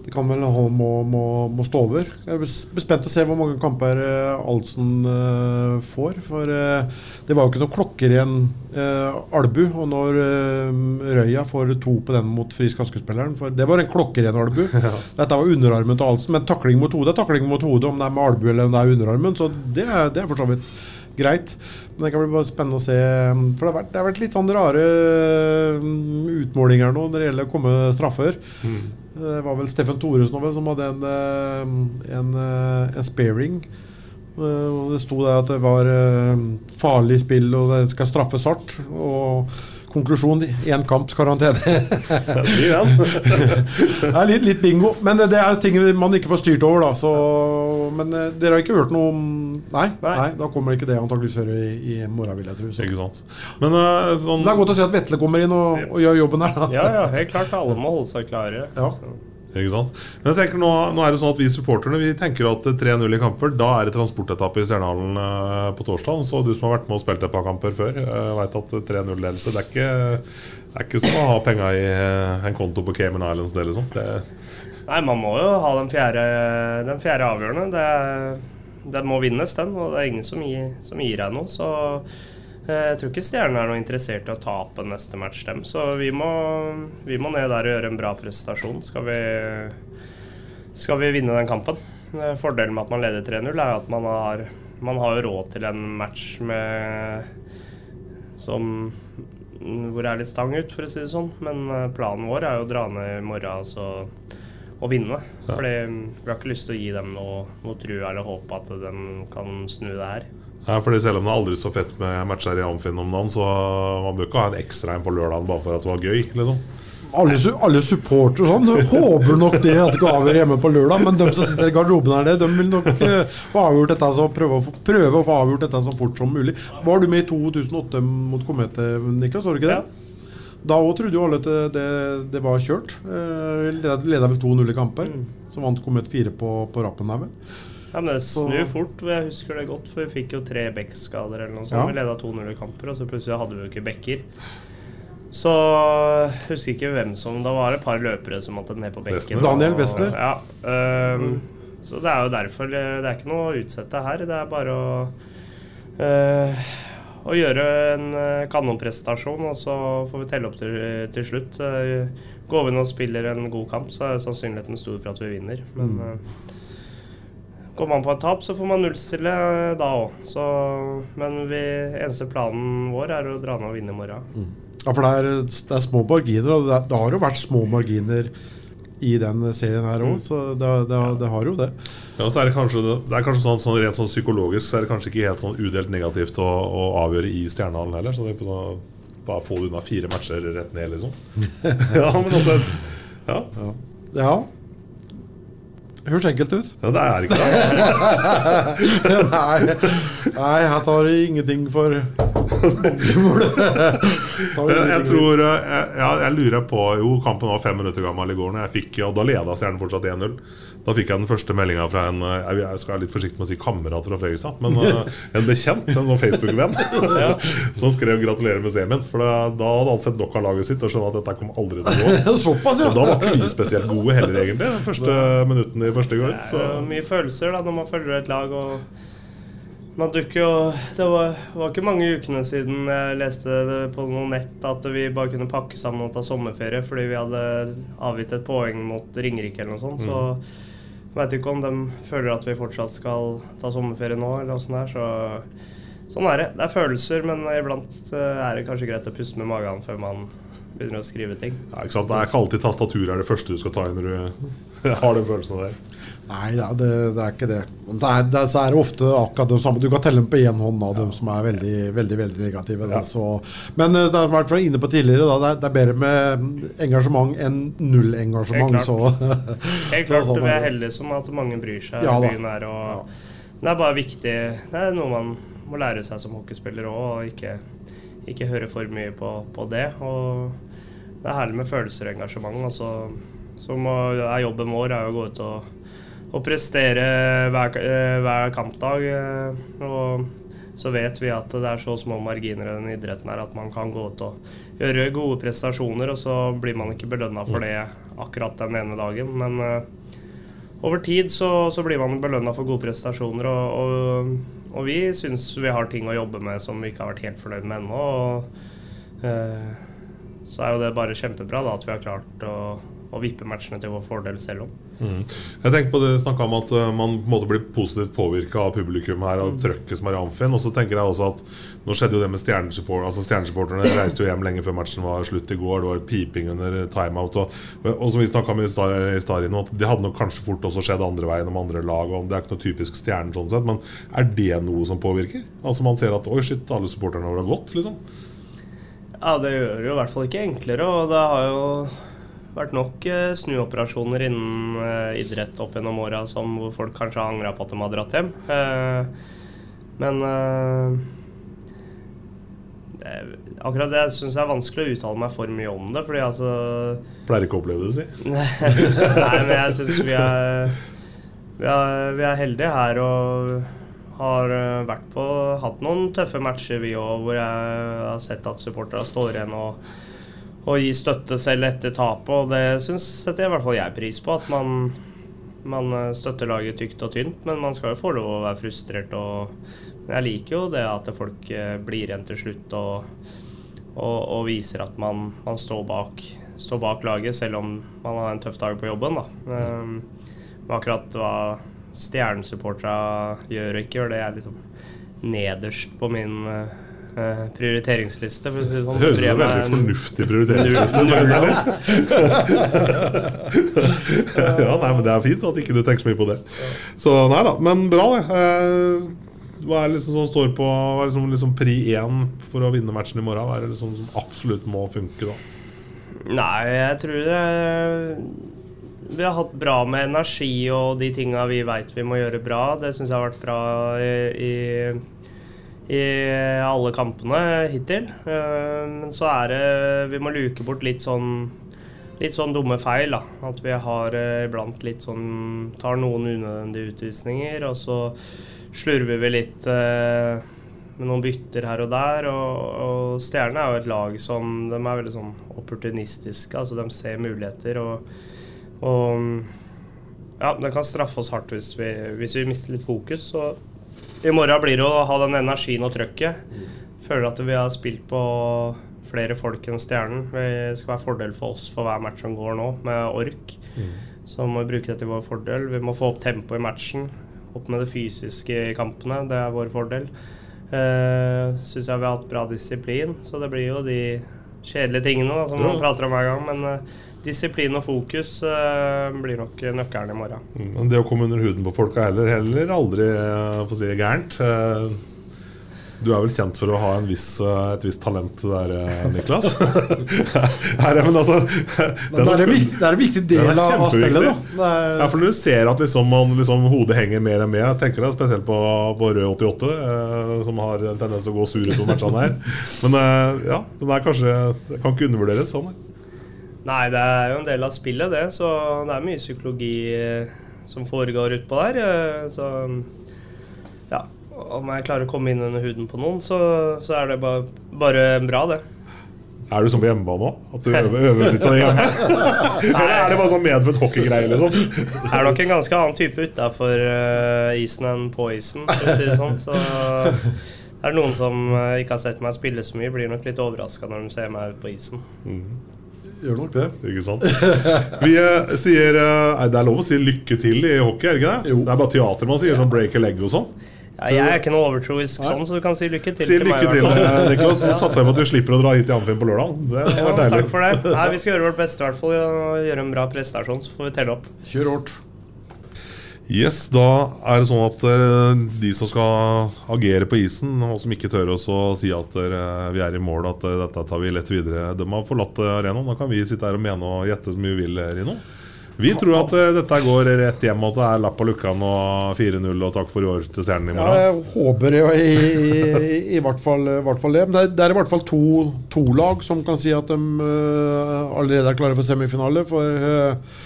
det kan vel han må, må, må stå over. Jeg blir spent å se hvor mange kamper eh, Alsen eh, får. For eh, det var jo ikke noen klokkeren uh, albu. Og når Røya får to på den mot Frisk Aske-spilleren For det var en klokkeren albu. [LAUGHS] Dette var underarmen til Alsen, men takling mot hodet er takling mot hodet, om det er med albu eller om det er underarmen. Så det er, det er for så vidt greit. Men det kan bli bare spennende å se. For det har vært, det har vært litt sånn rare mm, utmålinger nå når det gjelder å komme straffer. Det var vel Steffen Thoresen som hadde en, eh, en, eh, en sparing. Eh, Det sto der at det var eh, farlig spill og det skal straffes hardt. Og konklusjon én kamps karantene. det er litt, litt bingo. Men det, er ting man ikke får styrt over, da. Så, men eh, dere har ikke hørt noe om Nei, nei. da kommer ikke det antakeligvis før i, i morgen, vil jeg tro. Ikke sant. Men uh, sånn Det er godt å se at Vetle kommer inn og, og gjør jobben der. Ja, ja, helt klart. Alle må holde seg klare. Så. Ikke sant? Men jeg tenker nå, nå er det sånn at Vi supporterne vi tenker at 3-0 i kamper, da er det transportetappe i Stjernehallen eh, på torsdag. Så du som har vært med og spilt et par kamper før, uh, veit at 3-0-ledelse det, er ikke- ikke som å ha penga i eh, en konto på Cayman Islands. Det, liksom. det, Nei, man må jo ha den fjerde, den fjerde avgjørende. Det, den må vinnes, den. Og det er ingen som gir, som gir deg noe. Så eh, jeg tror ikke Stjernen er noe interessert i å tape neste match, dem. Så vi må, vi må ned der og gjøre en bra prestasjon. Skal vi, skal vi vinne den kampen. Eh, Fordelen med at man leder 3-0, er at man har, man har råd til en match med som hvor det er litt stang ut, for å si det sånn. Men eh, planen vår er jo å dra ned i morgen altså, og vinne. Ja. Fordi vi har ikke lyst til å gi dem noe, noe tro eller håp at de kan snu det her. Ja, fordi Selv om det er aldri så fett med matcher i Amfinn om dagen, så man bør ikke ha en ekstra en på lørdagen bare for at det var gøy. liksom Alle, alle supportere sånn håper nok det at det ikke avgjør hjemme på lørdag, men de som sitter i garderoben her, de vil nok eh, få avgjort dette så prøve, å få, prøve å få avgjort dette så fort som mulig. Var du med i 2008 mot Komete, Niklas? Var du ikke det? Ja. Da òg trodde jo alle at det, det, det var kjørt. Eh, Leda leda vel 2-0 i kamper. Så vant Komet 4 på, på rappen her, vel. Ja, men Det snur fort. Jeg husker det godt, for vi fikk jo tre bekkskader eller noe sånt. Ja. Vi leda 2-0 i kamper, og så plutselig hadde vi jo ikke bekker. Så jeg husker ikke hvem som Da var det et par løpere som måtte ned på bekken. Daniel Westner. Ja. ehm, Så det er jo derfor Det er ikke noe å utsette her. Det er bare å uh, å gjøre en eh, kanonprestasjon, og så får vi telle opp til, til slutt. Eh, Går vi inn og spiller en god kamp, så er sannsynligheten stor for at vi vinner. Men Mm. Går man på et tap, så får man nullstille eh, da òg. Men vi, eneste planen vår er å dra ned og vinne i morgen. Ja, for det er, det er små marginer, og det, det har jo vært små marginer i den serien her òg, så det, det, det har jo det. Ja, så er det kanskje, det er kanskje sånn, sånn rent sånn psykologisk Så er det kanskje ikke helt sånn udelt negativt å, å avgjøre i Stjernehallen heller. Så det er på sånn, bare få det unna fire matcher rett ned, liksom. [LAUGHS] ja, men altså Ja. Ja. Høres enkelt ut. Ja, det er ikke [LAUGHS] det. nei, nei, her tar ingenting for jeg, tror eh, jeg, jeg lurer på Jo, kampen var fem minutter gammel i går, fikk, og da leda Stjernen fortsatt 1-0. Da fikk jeg den første meldinga fra en eh, jeg skal være litt forsiktig med å si kamerat fra Fredrikstad, men eh, [LAUGHS] en bekjent, en sånn Facebook-venn, [LAUGHS] [LAUGHS] som skrev 'gratulerer med semien'. For da, da hadde han sett nok av laget sitt og skjønte at dette kom aldri til å gå. Såpass, ja. Og da var ikke vi spesielt gode heller, egentlig, den første minuttene i første gang. Det er jo mye følelser da når man følger et lag. og man dukker jo Det var, var ikke mange ukene siden jeg leste på noe nett at vi bare kunne pakke sammen og ta sommerferie fordi vi hadde avgitt et poeng mot Ringerike eller noe sånt. Så veit ikke om de føler at vi fortsatt skal ta sommerferie nå, eller åssen det er. Så sånn er det. Det er følelser, men iblant eh, er det kanskje greit å puste med magen før man begynner å skrive ting. Ja, ikke sant? Det er ikke alltid tastatur er det første du skal ta i når du [LAUGHS] har den følelsen der. Nei, ja, det, det er ikke det. Det er, det er, så er det ofte akkurat det samme. Du kan telle dem på én hånd av dem som er veldig veldig, veldig negative. Så. Men eh, det har vært inne på tidligere, da, det, er, bedre med engasjement enn null engasjement. [LAUGHS] Helt Så, Helt så sånn vi er heldig heldige som at mange bryr seg Ja byen her. Og Det er bare viktig Det er noe man må lære seg som hockeyspiller òg, og ikke, ikke høre for mye på, på det. Og det er herlig med følelser og engasjement. Og så, så må, er jobben vår er å gå ut og, og prestere hver, eh, hver kampdag. eh, Og så vet vi at det er så små marginer i den idretten her at man kan gå ut og gjøre gode prestasjoner, og så blir man ikke belønna for det akkurat den ene dagen. Men uh, over tid så, så blir man belønna for gode prestasjoner, og, og, og vi syns vi har ting å jobbe med som vi ikke har vært helt fornøyd med ennå. Og, uh, så er jo det bare kjempebra da, at vi har klart å, å vippe matchene til vår fordel selv òg. Mm. Jeg tenker på det snakket om at uh, man på en måte blir positivt påvirka av publikum her og trøkket som er i Amfin. Og så tenker jeg også at nå skjedde jo det med stjernesupporterne. altså stjernesupporterne. reiste jo hjem lenge før matchen var slutt i går. Det var piping under timeout. Og, og som vi snakka om i stad at det hadde nok kanskje fort også skjedd andre veien om andre lag. Og det er ikke noe typisk stjernen sånn sett, men er det noe som påvirker? Altså Man ser at oi shit, alle supporterne våre har gått, liksom. Ja, det gjør det jo i hvert fall ikke enklere, og det har jo vært nok eh, snuoperasjoner innen eh, idrett opp gjennom åra hvor folk kanskje har angra på at de har dratt hjem. Eh, men akkurat det syns jeg er vanskelig å uttale meg for mye om det, fordi altså Pleier ikke å oppleve det, si. [LAUGHS] Nei, men jeg syns vi vi er, vi er heldige her og har vært på hatt noen tøffe matcher, vi òg, hvor jeg har sett at supporterne står igjen og, og gi støtte selv etter tapet. Og det syns setter i hvert fall jeg pris på. At man, man eh, støtter laget tykt og tynt. Men man skal jo få lov å være frustrert. Og, jeg liker jo det at folk eh, blir igjen til slutt og, og, og viser at man, man står, bak, står bak laget, selv om man har en tøff dag på jobben. Da. Um, akkurat hva stjernesupporterne gjør og ikke gjør, det er liksom nederst på min eh, prioriteringsliste. For å si sånn. Det høres ut som en veldig fornuftig prioriteringsliste. [LAUGHS] ja, nei, men Det er fint at ikke du tenker så mye på det. Så nei da, men bra, det. Eh, Hva er det liksom som står på Hva er liksom, liksom pri én for å vinne matchen i morgen? Hva er det liksom som absolutt må funke da? Nei, jeg tror det Vi har hatt bra med energi og de tinga vi veit vi må gjøre bra. Det syns jeg har vært bra i, i, i alle kampene hittil. Eh, Men så er det Vi må luke bort litt sånn Litt sånn dumme feil. da At vi har eh, iblant litt sånn Tar noen unødvendige utvisninger, og så slurver vi litt eh, med noen bytter her og der. Og, og Stjerne er jo et lag som de er veldig sånn opportunistiske. altså De ser muligheter. Og, og ja, det kan straffe oss hardt hvis vi, hvis vi mister litt fokus. Så i morgen blir det å ha den energien og trøkket. føler at vi har spilt på flere folk enn Stjernen. Det skal være fordel for oss for hver match som går nå, med ork. Så må vi bruke det til vår fordel. Vi må få opp tempoet i matchen. Opp med det fysiske i kampene. Det er vår fordel. Uh, Syns jeg vi har hatt bra disiplin, så det blir jo de kjedelige tingene da, som man prater om hver gang. Men eh, disiplin og fokus eh, blir nok nøkkelen i morgen. Mm, Men det å komme under huden på folk er heller, heller aldri eh, på å si, gærent. Eh, Du er vel kjent for å ha en viss, et visst talent der, Niklas? [LAUGHS] Her, er- men altså, Det er en viktig, det er en viktig del av, spillet. da det er, Ja, for når du ser at liksom, man, liksom, hodet henger mer og mer Jeg tenker da spesielt på, på Rød 88, eh, som har en tendens til å gå sur utover matchene her. Men eh, ja, den er kanskje kan ikke undervurderes. sånn Nei, det er jo en del av spillet, det. Så det er mye psykologi eh, som foregår utpå der. eh, Så ja. Om jeg klarer å komme inn under huden på noen, så, så er det bare, bare bra, det. Er du sånn på hjemmebane òg? At du øver, øver litt av det hjemme? [LAUGHS] Eller er det bare sånn medfødt hockeygreie, liksom? Jeg er nok en ganske annen type utafor isen enn på isen, for å si det sånn. Så det er noen som eh, ikke har sett meg spille så mye, blir nok litt overraska når de ser meg ut på isen. Gjør nok det. Ikke sant? Vi eh, sier eh, Nei, det er lov å si lykke til i hockey, er det ikke det? Det er bare teater man sier, sånn break a leg og sånn. Ja, jeg er ikke noe overtroisk sånn, så du kan si lykke til Si til meg. lykke i til, hvert fall. eh, Niklas. Så satser jeg på at du slipper å dra hit til Amfinn på lørdag. Det hadde Ja, vært deilig. takk for det. Nei, vi skal gjøre vårt beste i hvert fall og gjøre en bra prestasjon, så får vi telle opp. Kjør hårdt. Yes, Da er det sånn at eh, de som skal agere på isen, og som ikke tør å si at eh, vi er i mål, at eh, dette tar vi lett videre, de har forlatt arenaen. Da kan vi sitte her og mene og gjette så mye vi vil, Rino. Vi tror at dette går rett hjem, og at det er lapp på lukkan og 4-0 og takk for i år til Stjernen i Ja, jeg håper jo i, i, i, hvert fall, hvert fall det. Men det er, det er i hvert fall to, to lag som kan si at de uh, allerede er klare for semifinale. For øh,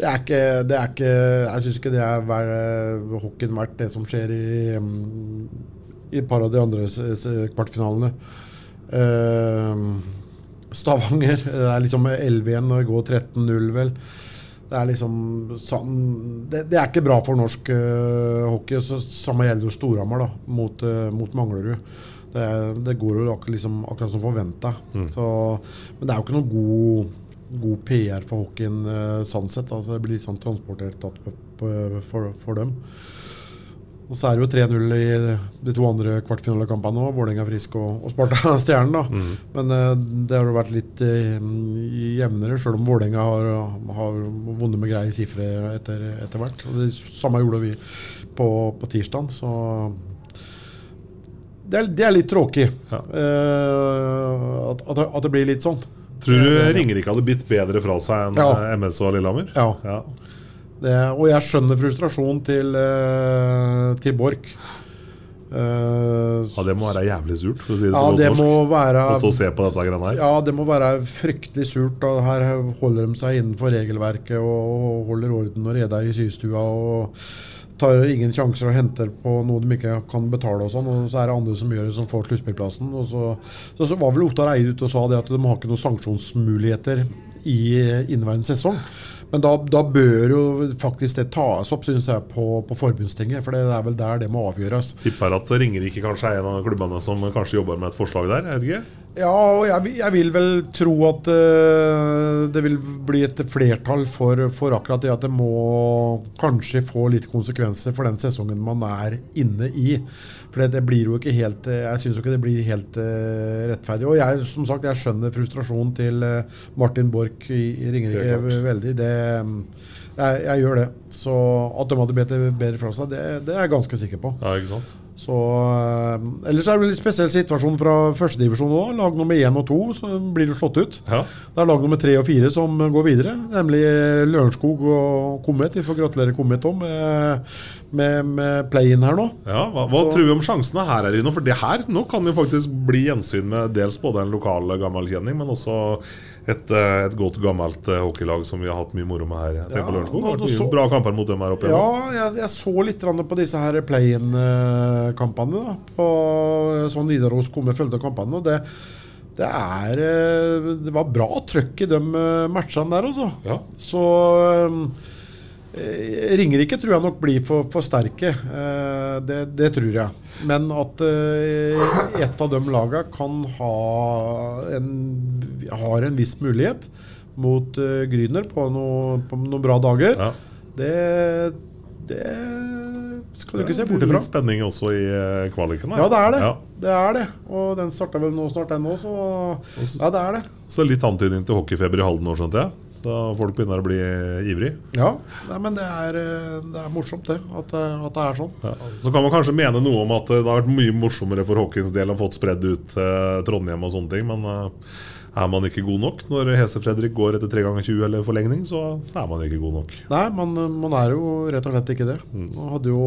det er ikke, det er ikke Jeg syns ikke det er hver, hockeyen verdt, det som skjer i, mm, i et par av de andre kvartfinalene. Uh, Stavanger det er liksom 11-1 og går 13-0, vel. Det er liksom sånn Det, det er ikke bra for norsk uh, hockey. Så, samme gjelder jo Storhamar da, mot, uh, mot Manglerud. Det, det går jo akkurat, liksom, akkurat som forventa. Mm. Men det er jo ikke noe god, god PR for hockeyen øh, sånn sett. Altså, det blir sånn transportert for, for dem. Og så er det jo 3-0 i de to andre kvartfinalekampene òg. Vålerenga Frisk og, og Sparta [LAUGHS] Stjernen. da. Mm. Men uh, det har jo vært litt uh, jevnere, sjøl om Vålerenga har, har vunnet med greie sifre etter, etter hvert. Og det samme gjorde vi på, på tirsdag. Så det er, det er litt tråkig eh, at, at, at det blir litt sånn. Tror du Ringerike hadde bitt bedre fra seg enn Ja. eh, MS og Lillehammer? Ja. Det, og jeg skjønner frustrasjonen til, eh, til Borch. Uh, Ja, Det må være jævlig surt, for å si det Ja, på det norsk. må være Å stå og se på dette greiene her. Ja, det må være fryktelig surt. Og her holder de seg innenfor regelverket og holder orden og reda i systua. Og tar ingen sjanser og henter på noe de ikke kan betale. Og sånn Og så er det andre som gjør det, som får sluttspillplassen. Så, så, så var vel Ottar Eide ute og sa det at de har ikke noen sanksjonsmuligheter i inneværende sesong. Men da, da bør jo faktisk det tas opp, synes jeg, på, på forbundstinget. For det er vel der det må avgjøres. Tipper at Ringerike kanskje er en av klubbene som kanskje jobber med et forslag der? er det ikke. Ja, og jeg, jeg vil vel tro at uh, det vil bli et flertall for, for akkurat det at det må kanskje få litt konsekvenser for den sesongen man er inne i. For det, det blir jo ikke helt eh, Jeg syns jo ikke det blir helt uh, rettferdig. Og jeg som sagt, jeg skjønner frustrasjonen til Martin Borch i, i Ringerike veldig. Det, jeg, jeg gjør det. Så at de hadde bedt det bedre fra seg, det, det er jeg ganske sikker på. Ja, ikke sant? Så, eh, ellers er det en en spesiell situasjon fra førstedivisjon òg. Lag nummer én og to så blir jo slått ut. Ja. Det er lag nummer tre og fire som går videre, nemlig Lørenskog og Komet. Vi får gratulere Komet òg med, med, med play-in her nå. Ja, hva, hva Så- tror vi om sjansene her, Rino? For det her nå kan jo faktisk bli gjensyn med dels både en lokal gammelkjenning, men også et, eh, et godt gammelt eh, hockeylag som vi har hatt mye moro med her. Ja, på Lørenskog. Har vært mye så- bra kamper mot dem her oppe. Ja, jeg, jeg så litt på disse her play-in-kampene. da, på sånn Nidaros følge av kampene. og det det, er, eh, det var bra trøkk i de eh, matchene der, altså. Ja. Så eh, Eh, Ringerike tror jeg nok blir for, for sterke. Eh, det, det tror jeg. Men at eh, et av de lagene kan ha en, har en viss mulighet mot eh, Gryner på, noe, på noen bra dager, det, det skal du ikke se bort ifra. Litt spenning også i eh, kvaliken. Ja, det er det. Ja. Det er det. Og den starta vel nå snart, den òg, så ja, det er det. Så litt antydning til hockeyfeber i Halden nå, skjønte jeg. Så folk begynner å bli ivrig. Ja, nei, men det er, eh, det er morsomt, det. At, det- at det er sånn. Ja. Så kan man kanskje mene noe om at eh, det har vært mye morsommere for Hawkins del å fått spredd ut eh, Trondheim og sånne ting, men eh, er man ikke god nok når Hese Fredrik går etter 3 ganger 20 eller forlengning, så, så er man ikke god nok. Nei, man, man er jo rett og slett ikke det. Man hadde jo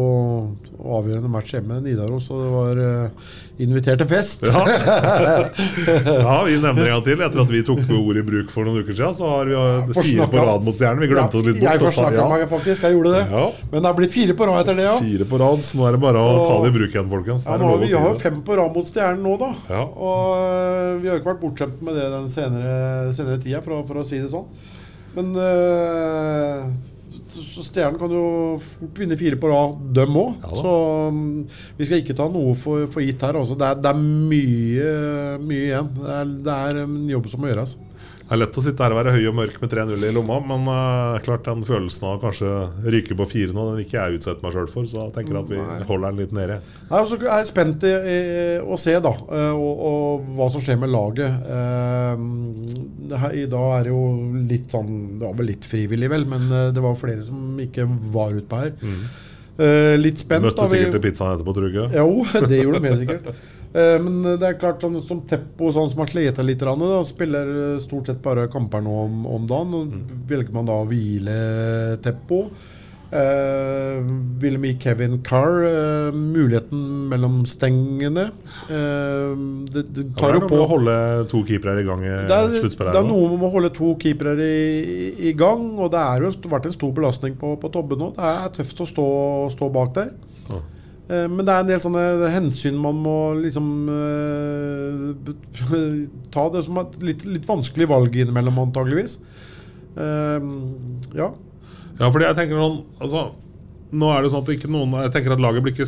avgjørende match hjemme i Nidaros, og det var uh, invitert til fest. Ja. [LAUGHS] ja, vi nevner en gang til. Etter at vi tok ordet i bruk for noen uker siden, så har vi uh, fire på rad mot Stjernen. Vi glemte oss litt bort. Jeg og får sa snakka ja. meg, faktisk. Jeg gjorde det. Ja. Men det har blitt fire på rad etter det, ja. Fire på rad, så nå er det bare å ta det i bruk igjen, folkens. Ja, er nå vi har jo fem på rad mot Stjernen nå, da. Ja. Og uh, vi har jo ikke vært bortskjemt med det den senere, senere tida, for, å- for å si det sånn. Men øh, så Stjernen kan jo fort vinne fire på rad, dem òg. Ja så mm, vi skal ikke ta noe for, for gitt her. Altså. Det, er, det er mye, mye igjen. Det er, det er en jobb som må gjøres. Det er lett å sitte her og være høy og mørk med 3-0 i lomma, men uh, klart den følelsen av kanskje ryke på fire nå, den vil ikke jeg utsette meg sjøl for, så jeg tenker at vi holder den litt nede. Nei, og så er jeg spent i, i, å se da, eh, og, og hva som skjer med laget. Uh, her, I dag er det jo litt sånn Det var vel litt frivillig, vel, men det var flere som ikke var utpå her. Eh, litt spent. Møtte sikkert til pizzaen etterpå, tror jeg. Jo, det gjorde de helt sikkert. [LAUGHS] Eh, Men det er klart sånn, som Teppo sånn som har slitt litt, da, spiller eh, stort sett bare kamper nå om, om dagen. Og Velger man da å hvile Teppo? Eh, vil de Kevin Carr eh, muligheten mellom stengene? Eh, det, det Det tar er jo noe på med å holde to keepere i gang i det er, sluttspillet. det er noe med å holde to keepere i, i gang, og det har jo vært en stor belastning på, på Tobbe nå. Det er tøft å stå, stå bak der. Eh, Men det er en del sånne hensyn man må liksom uh, [LAUGHS] ta. Det som er et litt, litt vanskelig valg innimellom, antageligvis. Uh, ja. Ja, fordi jeg tenker sånn altså, Nå er det sånn at ikke noen Jeg tenker at laget blir ikke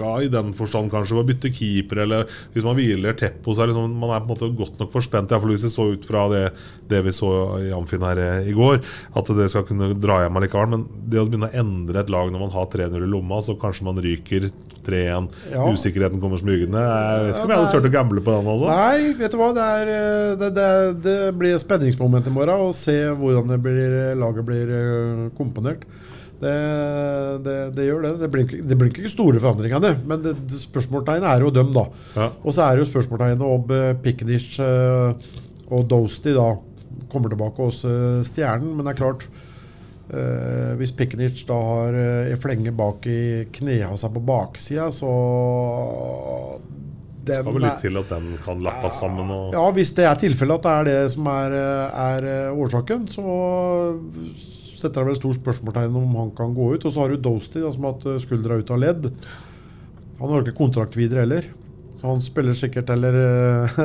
svekka i den forstand kanskje ved å bytte keeper, eller hvis man hviler Teppo, så er liksom, man er på en måte godt nok forspent. Iallfall hvis det så ut fra det, det vi så i Amfin her eh, i går, at det skal kunne dra hjem allikevel. Men det å begynne å endre et lag når man har 3-0 i lomma, så kanskje man ryker 3-1, Ja. usikkerheten kommer smygende. Jeg vet ikke om jeg hadde turt å gamble på den. altså Nei, vet du hva. Det, er, eh, det, det, det blir spenningsmoment i morgen å se hvordan det blir, laget blir eh, komponert. Det, det, det gjør det. Det blir, ikke, det blir ikke store forandringene, men det, det spørsmålstegn er jo dem, da. Og så er det jo spørsmålstegnet om uh, Pickenish uh, og Dosty da kommer tilbake hos uh, Stjernen. Men det er klart uh, Hvis Pickenish da har uh, en flenge bak i knehasa på baksida, så Det skal vel litt til at den kan lappes sammen. Ja, hvis det er tilfellet at det er det som er, er årsaken, så setter jeg vel stort spørsmålstegn om han kan gå ut. Og så har du Dosty, som har hatt eh, skuldra ut av ledd. Han har ikke kontrakt videre heller. Så han spiller sikkert eller eh,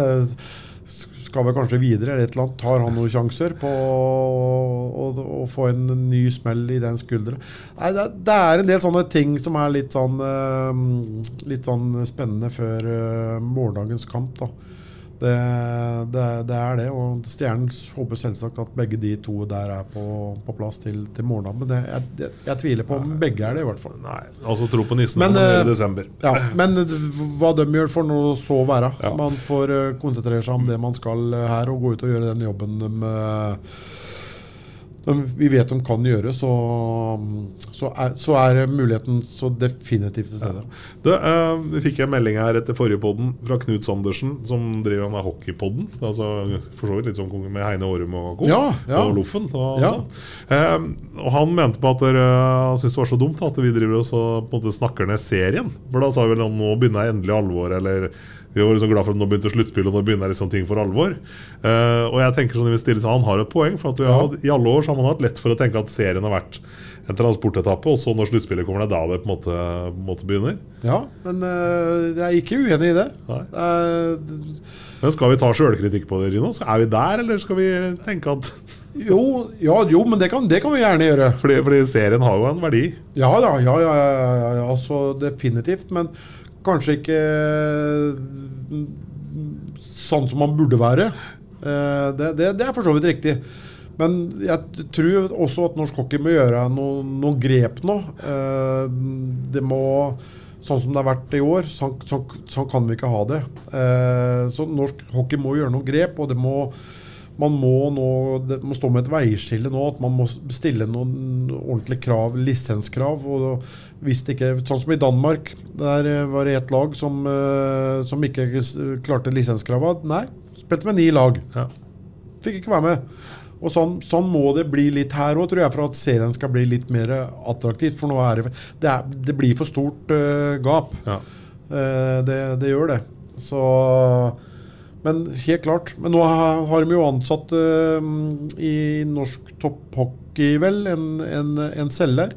[LAUGHS] skal vel kanskje videre eller et eller annet. Tar han noen sjanser på å, å, å få en ny smell i den skuldra? Nei, det, det er en del sånne ting som er litt sånn, eh, litt sånn spennende før morgendagens kamp. da. Det, det, det er det. Og Stjernen håper selvsagt at begge de to der er på, på plass til, til morgendagen. Men jeg, jeg, jeg tviler på om begge er det, i hvert fall. Nei, altså tro på nissen Men, men, eh, i desember. Ja, men hva de gjør, får nå så være. Man får eh, konsentrere seg om det man skal eh, her, og gå ut og gjøre den jobben de, eh, de vi vet de kan gjøre. Så, så, er, så er muligheten så definitivt til stede. Du, eh, vi fikk en melding her etter forrige podden fra Knut Sandersen, som driver med hockeypodden. Altså, for så vidt litt sånn med Heine Årum og co. Ja, ja. Og Loffen. Og, Ja. Eh, og han mente på at dere Han syntes det var så dumt at vi driver og så, på en måte snakker ned serien. For da sa vi vel at nå begynner endelig alvoret, eller Vi var liksom glad for at nå begynte sluttspillet, og nå begynner liksom ting for alvor. Uh, og jeg tenker sånn, Stille Han har et poeng, for at vi har, i alle år så har man hatt lett for å tenke at serien har vært en transportetappe, og så når sluttspillet kommer, det er da det på en måte, på en måte begynner. Ja, men eh, jeg er ikke uenig i det. Er- Men skal vi ta sjølkritikk på det, Rino? Så Er vi der, eller skal vi tenke at [LAUGHS] jo, ja, jo, men det kan, det kan vi gjerne gjøre. Fordi, fordi serien har jo en verdi. Ja da, ja, ja, ja, ja, ja altså definitivt. Men kanskje ikke sånn som man burde være. Eh, Det, det, det er for så vidt riktig. Men jeg tror også at norsk hockey må gjøre noen, noen grep nå. Eh, Det må Sånn som det har vært i år, sånn, sånn, sånn kan vi ikke ha det. Eh, Så norsk hockey må gjøre noen grep, og det må man må, nå, det må stå med et veiskille nå. At man må stille noen ordentlige krav, lisenskrav. og hvis det ikke, Sånn som i Danmark. Der eh, var det ett lag som, eh, som ikke klarte lisenskrava. Nei, spilte med ni lag. Fikk ikke være med. Og sånn, sånn må det bli litt her òg, tror jeg, for at serien skal bli litt mer attraktivt. For nå er det Det, er, det blir for stort uh, gap. Eh, det, det gjør det. Så Men helt klart. Men nå har, de jo ansatt eh, i norsk topphockey, vel, en, en, en selger.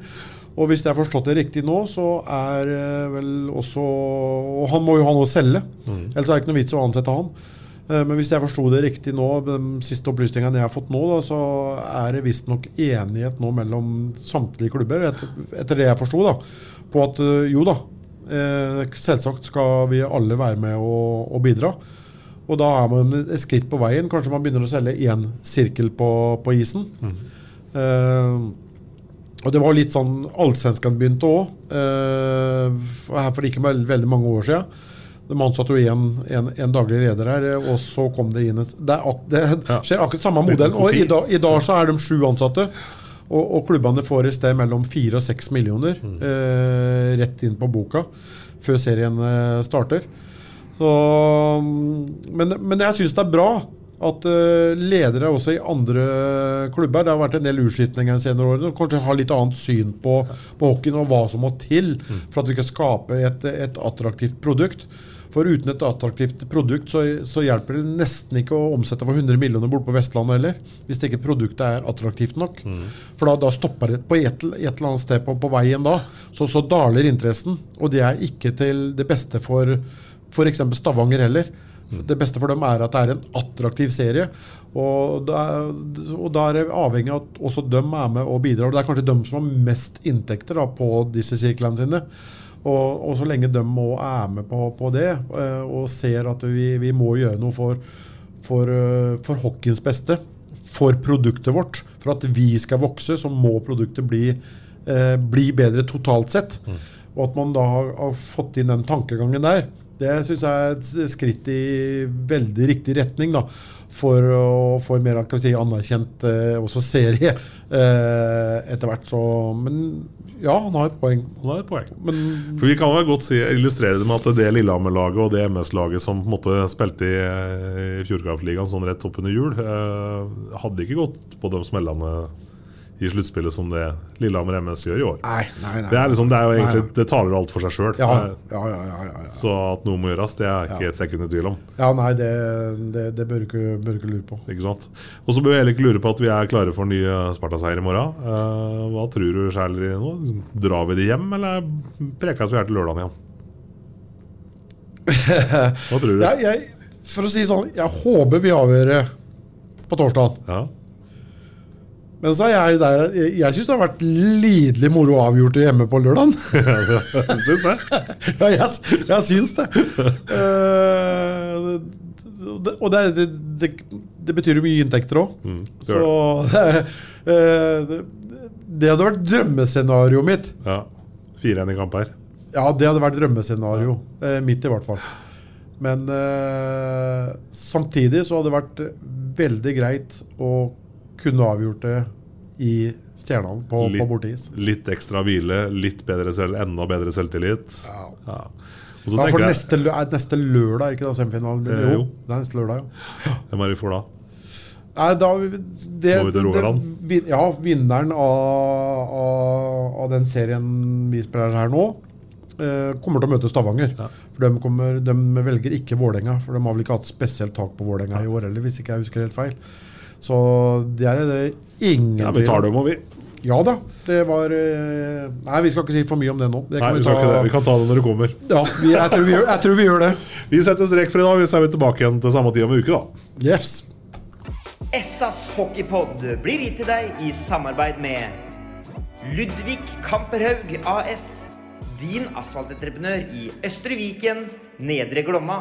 Og hvis jeg har forstått det riktig nå, så er eh, vel også Og han må jo ha noe å selge. Mm. Ellers er det ikke noe vits å ansette han. Eh, Men hvis jeg forsto det riktig nå, de siste opplysningene jeg har fått nå, da, så er det visstnok enighet nå mellom samtlige klubber, etter, etter det jeg forsto, da, på at eh, jo da, eh, selvsagt skal vi alle være med og, og bidra. Og da er man et skritt på veien. Kanskje man begynner å selge én sirkel på, på isen. Eh, og det var litt sånn Allsvenskan begynte òg, her for ikke veldig, veldig mange år siden. De ansatte jo en, en, en daglig leder her, og så kom det inn en Det, ak- det skjer akkurat samme modellen. Og i dag, i dag så er de sju ansatte. Og, og klubbene får et sted mellom fire og seks millioner eh, rett inn på boka før serien eh, starter. Så, mm, men, men jeg syns det er bra at eh, ledere også i andre klubber Det har vært en del utskiftninger de senere årene. Kanskje har litt annet syn på, på hockeyen og hva som må til for at vi kan skape et, et attraktivt produkt. For uten et attraktivt produkt så, så hjelper det nesten ikke å omsette for 100 millioner bort på Vestlandet heller. Hvis det ikke produktet er attraktivt nok. For da, da stopper det på et, et eller annet sted på, på veien da. Så, så daler interessen. Og det er ikke til det beste for f.eks. Stavanger heller. Det beste for dem er at det er en attraktiv serie. Og da, og da er det avhengig av at også dem er med og bidrar. Det er kanskje dem som har mest inntekter da, på disse sirklene sine. Og, og så lenge de må er med på, på det, eh, og ser at vi, vi må gjøre noe for, for, eh, for hockeyens beste, for produktet vårt, for at vi skal vokse, så må produktet bli, eh, bli bedre totalt sett. Og at man da har, har fått inn den tankegangen der, det syns jeg er et skritt i veldig riktig retning. da, For å få en mer kan vi si, anerkjent eh, også serie eh, etter hvert. Så, men ja, han har et poeng. Han har et poeng. Men, For Vi kan vel godt si, illustrere det med at det Lillehammer-laget og det MS-laget som på en måte spilte i, i Fjordkraftligaen sånn rett oppunder jul, eh, hadde ikke gått på de smellene i sluttspillet som det Lillehammer MS gjør i år. Nei, nei, nei, det, er liksom, det er jo egentlig. Det taler alt for seg sjøl. Ja, ja, ja, ja. Så at noe må gjøres, det er ikke et sekund i tvil om. Ja, nei, det, det, det bør, du ikke, ikke lure på. Ikke sant? Og så bør vi heller ikke lure på at vi er klare for en ny eh, Sparta-seier i morgen. Uh, hva tror du skjer nå? Drar vi det hjem, eller prekes vi her til lørdagen igjen? [LAUGHS] Hva tror du? Jeg, jeg, for å si sånn, jeg håper vi avgjør det på torsdag. Ja. Men så er jeg der Jeg, jeg syns det har vært lidelig moro avgjort hjemme på lørdagen. [LAUGHS] syns det? [LAUGHS] ja, jeg, jeg syns det. Uh, det- og det, det, det, det betyr jo mye inntekter òg. Mm, så det, uh, [LAUGHS] det, det hadde vært drømmescenarioet mitt. Ja. 4-1 i kamp her. Ja, det hadde vært drømmescenario. Eh, mitt, i hvert fall. Men eh, samtidig så hadde det vært veldig greit å kunne avgjort det i Stjernan på, på bortis. litt ekstra hvile, litt bedre selv, enda bedre selvtillit. Ja. Og så Ja, for jeg- neste, er neste lørdag, ikke da semifinalen? Eh, jo, jo. det er neste lørdag, ja. [GASPS] Hvem er vi for da? Nei, da det, Må vi til Rogaland? det- Ja, vinneren av, av, av den serien vi spiller her nå, eh, kommer til å møte Stavanger. For de, kommer, de velger ikke Vålerenga, for de har vel ikke hatt spesielt tak på Vålerenga i år heller, hvis ikke jeg husker helt feil. Så det er det ingen Ja, vi tar dem, og vi. Ja da. Det var eh, Nei, vi skal ikke si for mye om det nå. Det Nei, kan vi, ikke det. vi kan ta det når det kommer. ja, vi, jeg, tror vi gjør, jeg tror vi gjør det. [LAUGHS] Vi setter strek for i dag. Så er vi tilbake igjen til samme tid om en uke, da. Yes. Essas hockeypod blir gitt til deg i samarbeid med Ludvig Kamperhaug AS. Din asfaltentreprenør i Østre Viken, Nedre Glomma.